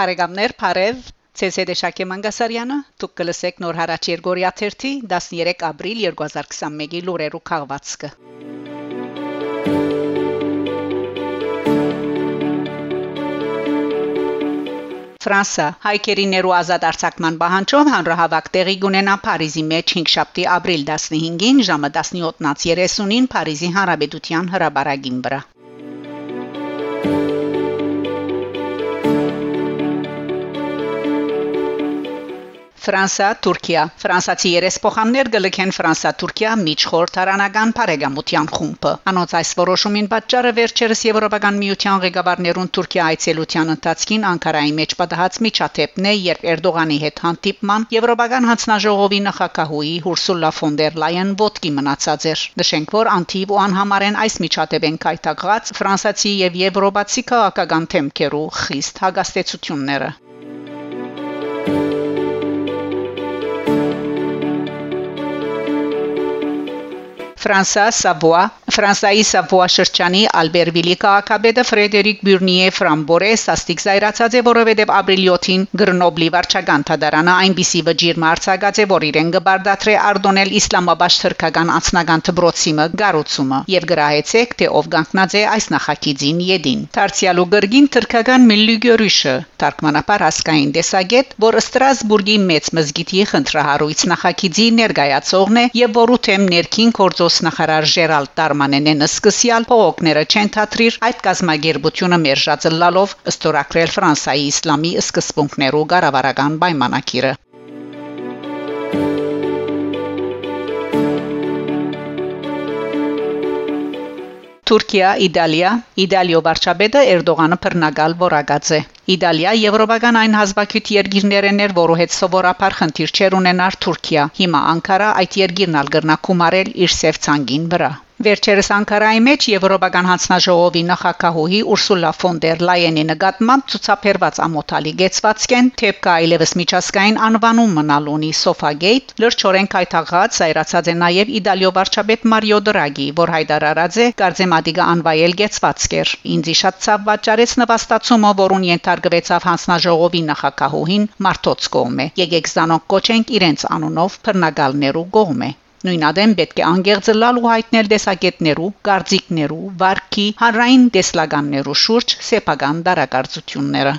Բարեկամներ, Փարեվ ՑՍԴ Շակե Մանգասարյանը դուք կլսեք նոր հարաճ Երգորիա 13 ապրիլ 2021-ի լուրերու քաղվածքը Ֆրանսա հայկերիներու ազատ արձակման բանջով հանրահավաք տեղի կունենա Փարիզի մեջ 5 շաբթի ապրիլ 15-ին ժամը 17:30-ին Փարիզի Հանրապետության հրաբարագին վրա Ֆրանսա, Թուրքիա Ֆրանսացի երեսփոխաններ գլքեն Ֆրանսա-Թուրքիա միջխորհրդարանական բարեկամության խումբը։ Անոնց այս որոշումին պատճառը վերջերս Եվրոպական միության ղեկավարներուն Թուրքիա այցելության ընթացքին Անկարայի մեջ պատահած միջադեպն է, երբ Էրդողանի հետ հանդիպման Եվրոպական հանձնաժողովի նախակահուի Ուրսուլա ֆոն դեր Լայան ոտքի մնացած էր։ Նշենք, որ անթիվ ու անհամարեն այս միջադեպեն կայտակղած ֆրանսացի եւ եվրոպացի քաղաքական թեմքերու խիստ հագաստեցությունները։ Ֆրանսա Սավուա, Ֆրանսայի Սավուա շրջանի Ալբերվիլի քաղաքապետը Ֆրեդերիկ Բյուրնիե Ֆրամբորե սաստիկ զայրացած է, որովհետև ապրիլի 7-ին Գրնոբլի վարչական թադարանը այնպիսի վճիր մարտակած է, որ իրեն գբարդատրե արդոնել Իսլամաբադ թրքական անձնական դպրոցիմը գառուցումը եւ գրահեցեք, թե ով կանգնած է այս նախագիծին յեդին։ Դարձյալու գրգին թրքական միլիգյորիշը, թարգմանապար հասկային դեսագետ, որը Ստրասբուրգի մեծ մզգիտի խնդրահարույց նախագիծի ներկայացողն է եւ որու թեմ ներքին գործոս նախարար Ժերալ Տարմանենեն սկսյալ փողոքները չեն թատրիր այդ կազմակերպությունը մերժածլալով ըստորակրել Ֆրանսայի իսլամի սկզբունքներու ղարավարական պայմանակիրը Թուրքիա, Իտալիա, Իտալիո վարչապետը Էրդողանը բռնագալ որակած է։ Իտալիա եվրոպական այն հազվագյուտ երկիրներն էր, որը հետ սովորաբար խնդիր չեր ունենար Թուրքիա։ Հիմա Անկարա այդ երկիրն ալ գրնա կումարել իր սև ցանգին վրա։ Վերջերս Անկարայի մեջ Եվրոպական հանձնաժողովի նախակահուհի Ուրսուլա ֆոն դեր Լայենի նկատմամբ ցուցաբերված ամոթալի գեցվածքեն թեփքը այլևս միջազգային անվանում մնալունի Սոֆագեյթ լրջորեն կայթաղած զայրացած է նաև Իտալիո վարչապետ Մարիո Դրագի, որ հայտարարած է Կարծեմադիգա անվայել գեցվածքեր։ Ինձի շատ ցավ վաճառեց նվաստացումը, որուն ենթարկվեցավ հանձնաժողովի նախակահուհին Մարտոց կողմը։ Եկեք զանոք կոչենք իրենց անունով բռնագալներու կողմը։ Նույնադեմ պետք է անգերձլալ ու հայտնել դեսակետներու, գարձիկներու, վարքի, հանրային տեսլականներու շուրջ սեփական դարակարծությունները։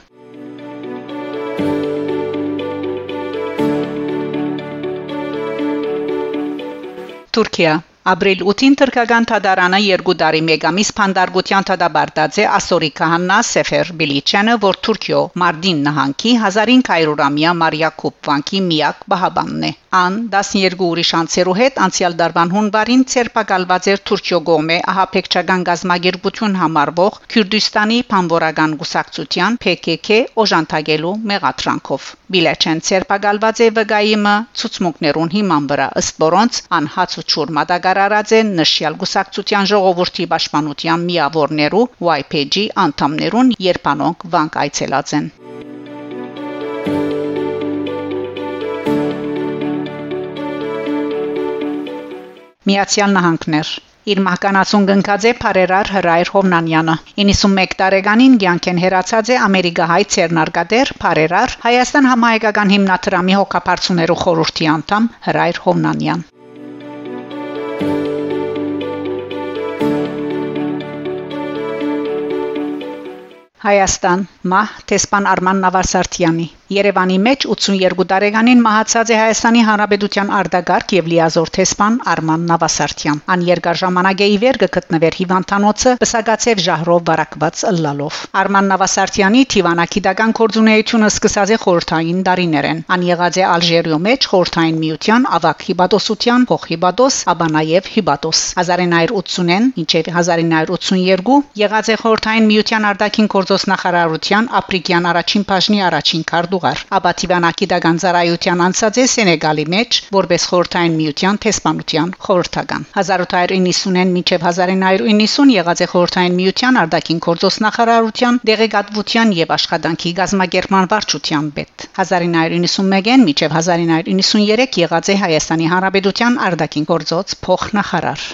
Թուրքիա Ապրիլ 8-ին թրկական թադարանը երկու տարի մեգամիս փանդարգության թադաբարտած է ասորի քահանա Սեֆեր Բիլիչյանը, որ Թուրքիո Մարդին նահանգի 1500-ամյա Մարիակոբ վանքի միակ բահաբանն է։ Ան 12 ուրիշ անձերու հետ անցյալ դարվան հունվարին ցերպակալված էր Թուրքիո գոմե ահապեկչական գազագերբություն համարվող Քյուրդիստանի փամբորական գուսակցության PKK օժանդակելու մեղատրանքով։ Բիլեչեն ցերպակալված է վգայիմը ցուցմունքներուն հիման վրա ըստ որոնց անհաց ու ճուր մատակա հայտարարած են նշյալ գուսակցության ժողովրդի պաշտպանության միավորներու YPG անդամներուն երբանոնք վանք այցելած են Միացյալ Նահանգներ Իր մահկանացուն գնկած է Փարերար Հրայր Հովնանյանը 91 տարեկանին ցանկեն հերացած է Ամերիկահայ ցերնարգադեր Փարերար Հայաստան համահայկական հիմնադրամի հոգապարծուներու խորհրդի անդամ Հրայր Հովնանյան Հայաստան մահ տեսփան Արման Նավասարթյանի Երևանի մեջ 82 տարեկանին մահացած է Հայաստանի Հանրապետության արտագարկ եւ լիազոր տեսփան Արման Նավասարթյան։ Ան երկար ժամանակ է իվեր գտնվեր հիվանդանոցը Պսակացև ժահրով վարակված ըլլալով։ Արման Նավասարթյանի Թիվանակիդական կորձունեությունը սկսած է խորթային դարիներեն։ Ան եղած է Ալժիրիո մեջ խորթային միության ավակ հիբատոսության փոխհիբատոս, ապա նաեւ հիբատոս։ 1980-ին մինչև 1982 եղած է խորթային միության արտաքին գործոս նախարարության ապրիկյան առաջին բաժնի առաջին քարտու ուղար աբաթիվանակի դագանձարայության անցած է Սենեգալի մեջ որպես խորթային միության տեսփանության խորհրդական 1890-ին մինչև 1990 եղած է խորթային միության արտաքին գործոս նախարարության դեղեկատվության եւ աշխատանքի գազագերման վարչության պետ 1991-ին մինչև 1993 եղած է Հայաստանի Հանրապետության արտաքին գործոս փոխնախարար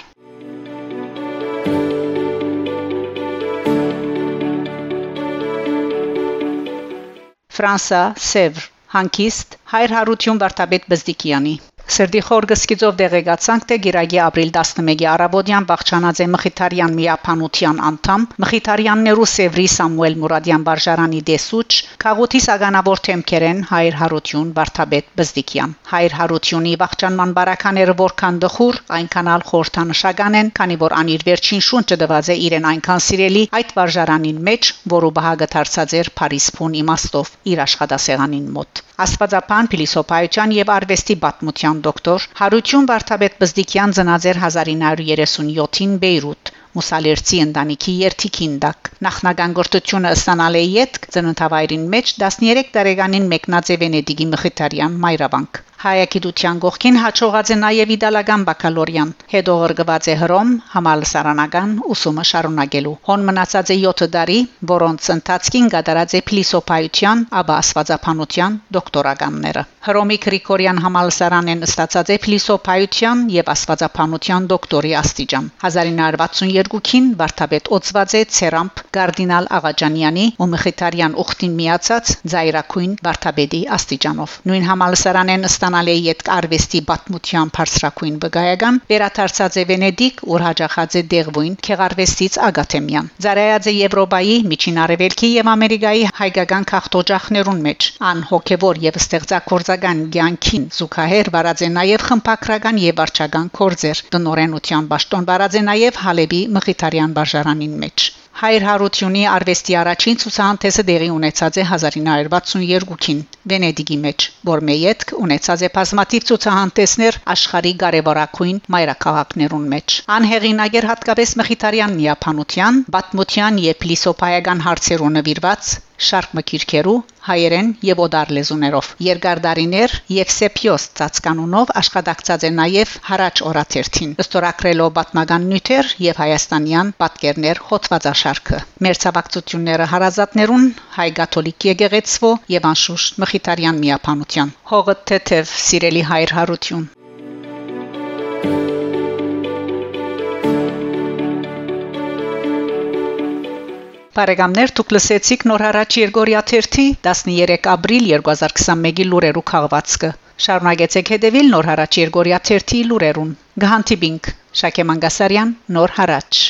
Ֆրանսա Սևր հանկիստ հայր հարություն վարդապետ Բզդիկյանի Սերդի խորգսկիծով դեղեկացանք թե Գիրագի ապրիլ 11-ի առավոտյան Բաղչանաձե Մխիթարյան միապանության անդամ Մխիթարյաններու Սևրի Սամուել Մուրադյան Բարժարանի դեսուչ Խաղութի սագանավոր թեմքերեն Հայր Հարություն Վարդապետ Բզդիկյան Հայր Հարությունի Բաղչանման բարակաները որքան դխուր այնքան ալ խորթանշական են քանի որ անիր վերջին շունչը դված է իրեն այնքան սիրելի այդ Բարժարանին մեջ որը բահագը դարձած էր Փարիզ փուն իմաստով իր աշխատասեղանին մոտ Աստվածապան փիլիսոփայության եւ արվեստի պատմության դոկտոր Հարություն Վարդապետ Բզդիկյան ծնած էր 1937-ին Բեյրութ Մուսալերցի ընտանիքի երթիկին դակ նախնական գործությունը ստանալ է յետ ծննդավայրին մեջ 13 տարեկանին մեկնած է Վենեդիգի Մխիթարյան Մայրավանք Հայագիտության գողքին հաջողած է նաև իդալական բակալորյան։ Հետո ղրգված է Հռոմ համալսարանական ուսումը շարունակելու։ Հոն մնացած է 7 տարի, որոնց ընթացքին կատարած է փիլիսոփայության, ապա աստվածապանության դոկտորականները։ Հռոմի Գրիգորյան համալսարանեն ստացած է փիլիսոփայության եւ աստվածապանության դոկտորի աստիճան։ 1962-ին Վարդապետ Օծված է Ցերամփ Կարդինալ Աղաջանյանի ու Մխիթարյան ուխտին միացած Զայրակույն Վարդապետի աստիճանով։ Նույն համալսարանեն ստանալ է յետ արվեստի պատմության բարձրակույն բգայական վերաթարցած է Վենեդիկ ուր հաջախած է Դեղվույն քեղարվեստից Ագաթեմյան Զարայած է Եվրոպայի միջին արևելքի եւ Ամերիկայի հայկական քաղաքտոջախներուն մեջ ան հոգեվոր եւ ստեղծագործական ցանկին զուգահեռ վարած է նաեւ խմբակրական եւ վարչական կորձեր դնորենության ճշտոն վարած է նաեւ Հալեբի Մխիթարյան բաժարանին մեջ Հայր Հարությունի արվեստի առաջին ցուցահանդեսը դեղի ունեցած է 1962-ին Վենեդիգի մեջ, որ մեյետք ունեցած է բազմաթիվ ցուցահանդեսներ աշխարհի կարևորագույն մայրաքաղաքներուն մեջ։ Անհեղինագեր հատկապես Մխիթարյան միապանության, պատմության եւ փիլիսոփայական հարցերուն նվիրված շարք մկիրքերու հայերեն եւ օդար լեզուներով երկար դարիներ եւ սեփիոս ծածկանունով աշխատակցած է նաեւ հարաճ օրաթերթին ստորակրելով պատմական նյութեր եւ հայաստանյան պատկերներ հոդվածաշարքը մերցավակցությունները հարազատներուն հայ կաթոլիկ եկեղեցվո եւ անշուշտ մխիթարյան միապանության հողը թեթև սիրելի հայր հարություն Բարեկամներ դուք լսեցիք նոր հարաճ Երգորիա 13 13 ապրիլ 2021-ի լուրերու քաղվածքը Շարունակեցեք հետևել նոր հարաճ Երգորիա 13 լուրերուն Գահանտիբինգ Շակե Մանգասարյան նոր հարաճ